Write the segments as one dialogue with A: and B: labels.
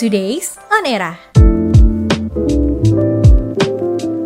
A: Today's On Era.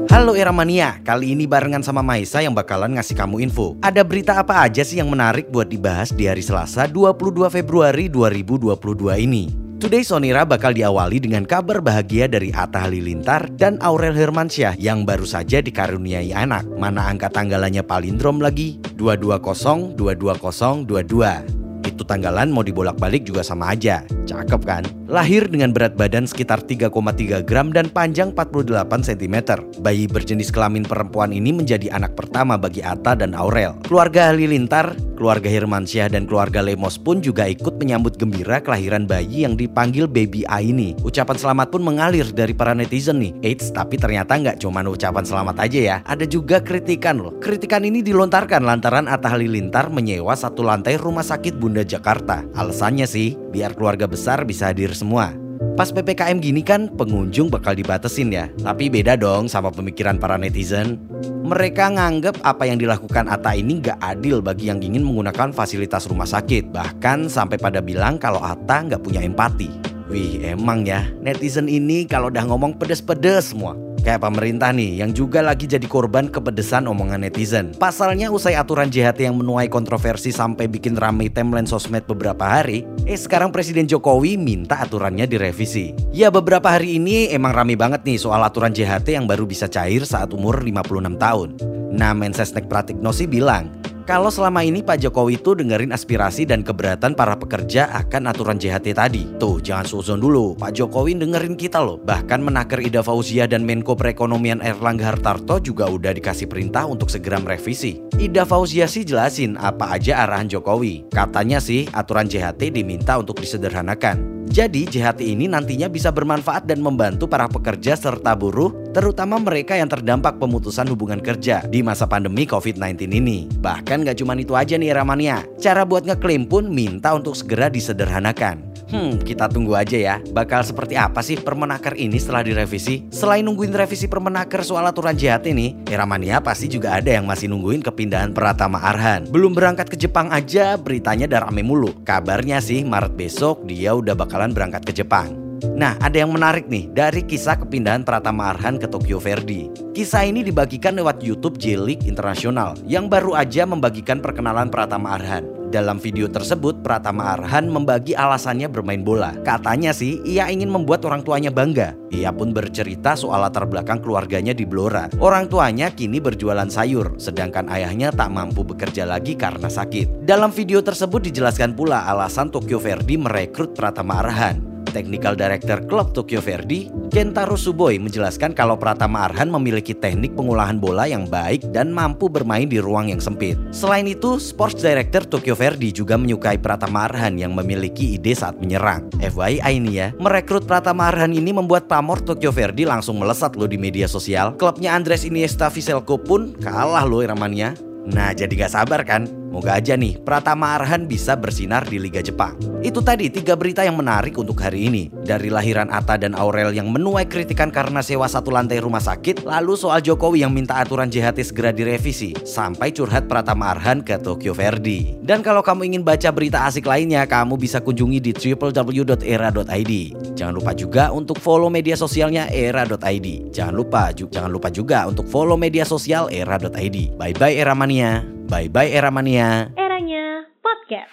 B: Halo Era Mania, kali ini barengan sama Maisa yang bakalan ngasih kamu info. Ada berita apa aja sih yang menarik buat dibahas di hari Selasa 22 Februari 2022 ini? Today Sonira bakal diawali dengan kabar bahagia dari Atta Halilintar dan Aurel Hermansyah yang baru saja dikaruniai anak. Mana angka tanggalannya palindrom lagi? 220 220 22 itu tanggalan mau dibolak-balik juga sama aja. Cakep kan? Lahir dengan berat badan sekitar 3,3 gram dan panjang 48 cm. Bayi berjenis kelamin perempuan ini menjadi anak pertama bagi Atta dan Aurel. Keluarga Halilintar, keluarga Hermansyah dan keluarga Lemos pun juga ikut menyambut gembira kelahiran bayi yang dipanggil Baby A ini. Ucapan selamat pun mengalir dari para netizen nih. Eits, tapi ternyata nggak cuma ucapan selamat aja ya. Ada juga kritikan loh. Kritikan ini dilontarkan lantaran Atta Halilintar menyewa satu lantai rumah sakit Bunda Jakarta. Alasannya sih, biar keluarga besar bisa hadir semua. Pas PPKM gini kan pengunjung bakal dibatesin ya. Tapi beda dong sama pemikiran para netizen. Mereka nganggep apa yang dilakukan Atta ini gak adil bagi yang ingin menggunakan fasilitas rumah sakit. Bahkan sampai pada bilang kalau Atta gak punya empati. Wih emang ya, netizen ini kalau udah ngomong pedes-pedes semua. Kayak pemerintah nih yang juga lagi jadi korban kepedesan omongan netizen. Pasalnya usai aturan JHT yang menuai kontroversi sampai bikin ramai timeline sosmed beberapa hari, eh sekarang Presiden Jokowi minta aturannya direvisi. Ya beberapa hari ini emang rame banget nih soal aturan JHT yang baru bisa cair saat umur 56 tahun. Nah Mensesnek Pratikno sih bilang, kalau selama ini Pak Jokowi itu dengerin aspirasi dan keberatan para pekerja akan aturan JHT tadi. Tuh, jangan suzon dulu. Pak Jokowi dengerin kita loh. Bahkan menaker Ida Fauzia dan Menko Perekonomian Erlangga Hartarto juga udah dikasih perintah untuk segera merevisi. Ida Fauzia sih jelasin apa aja arahan Jokowi. Katanya sih aturan JHT diminta untuk disederhanakan. Jadi JHT ini nantinya bisa bermanfaat dan membantu para pekerja serta buruh, terutama mereka yang terdampak pemutusan hubungan kerja di masa pandemi COVID-19 ini. Bahkan gak cuma itu aja nih Ramania, cara buat ngeklaim pun minta untuk segera disederhanakan. Hmm, kita tunggu aja ya. Bakal seperti apa sih Permenaker ini setelah direvisi? Selain nungguin revisi Permenaker soal aturan JHT nih, Eramania pasti juga ada yang masih nungguin kepindahan Pratama Arhan. Belum berangkat ke Jepang aja, beritanya udah rame mulu. Kabarnya sih Maret besok dia udah bakalan berangkat ke Jepang. Nah, ada yang menarik nih dari kisah kepindahan Pratama Arhan ke Tokyo Verde. Kisah ini dibagikan lewat YouTube J-League Internasional yang baru aja membagikan perkenalan Pratama Arhan. Dalam video tersebut, Pratama Arhan membagi alasannya bermain bola. Katanya sih, ia ingin membuat orang tuanya bangga. Ia pun bercerita soal latar belakang keluarganya di Blora. Orang tuanya kini berjualan sayur, sedangkan ayahnya tak mampu bekerja lagi karena sakit. Dalam video tersebut dijelaskan pula alasan Tokyo Verde merekrut Pratama Arhan. Technical Director Klub Tokyo Verdy, Kentaro Suboi menjelaskan kalau Pratama Arhan memiliki teknik pengolahan bola yang baik dan mampu bermain di ruang yang sempit. Selain itu, Sports Director Tokyo Verdy juga menyukai Pratama Arhan yang memiliki ide saat menyerang. FYI ini ya, merekrut Pratama Arhan ini membuat pamor Tokyo Verdy langsung melesat loh di media sosial. Klubnya Andres Iniesta Viselko pun kalah loh Eramania. Nah jadi gak sabar kan? Moga aja nih Pratama Arhan bisa bersinar di Liga Jepang. Itu tadi tiga berita yang menarik untuk hari ini. Dari lahiran Atta dan Aurel yang menuai kritikan karena sewa satu lantai rumah sakit, lalu soal Jokowi yang minta aturan JHT segera direvisi, sampai curhat Pratama Arhan ke Tokyo Verde. Dan kalau kamu ingin baca berita asik lainnya, kamu bisa kunjungi di www.era.id. Jangan lupa juga untuk follow media sosialnya era.id. Jangan lupa, jangan lupa juga untuk follow media sosial era.id. Bye bye era mania. Bye bye era mania.
A: Eranya podcast.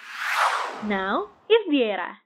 A: Now is the era.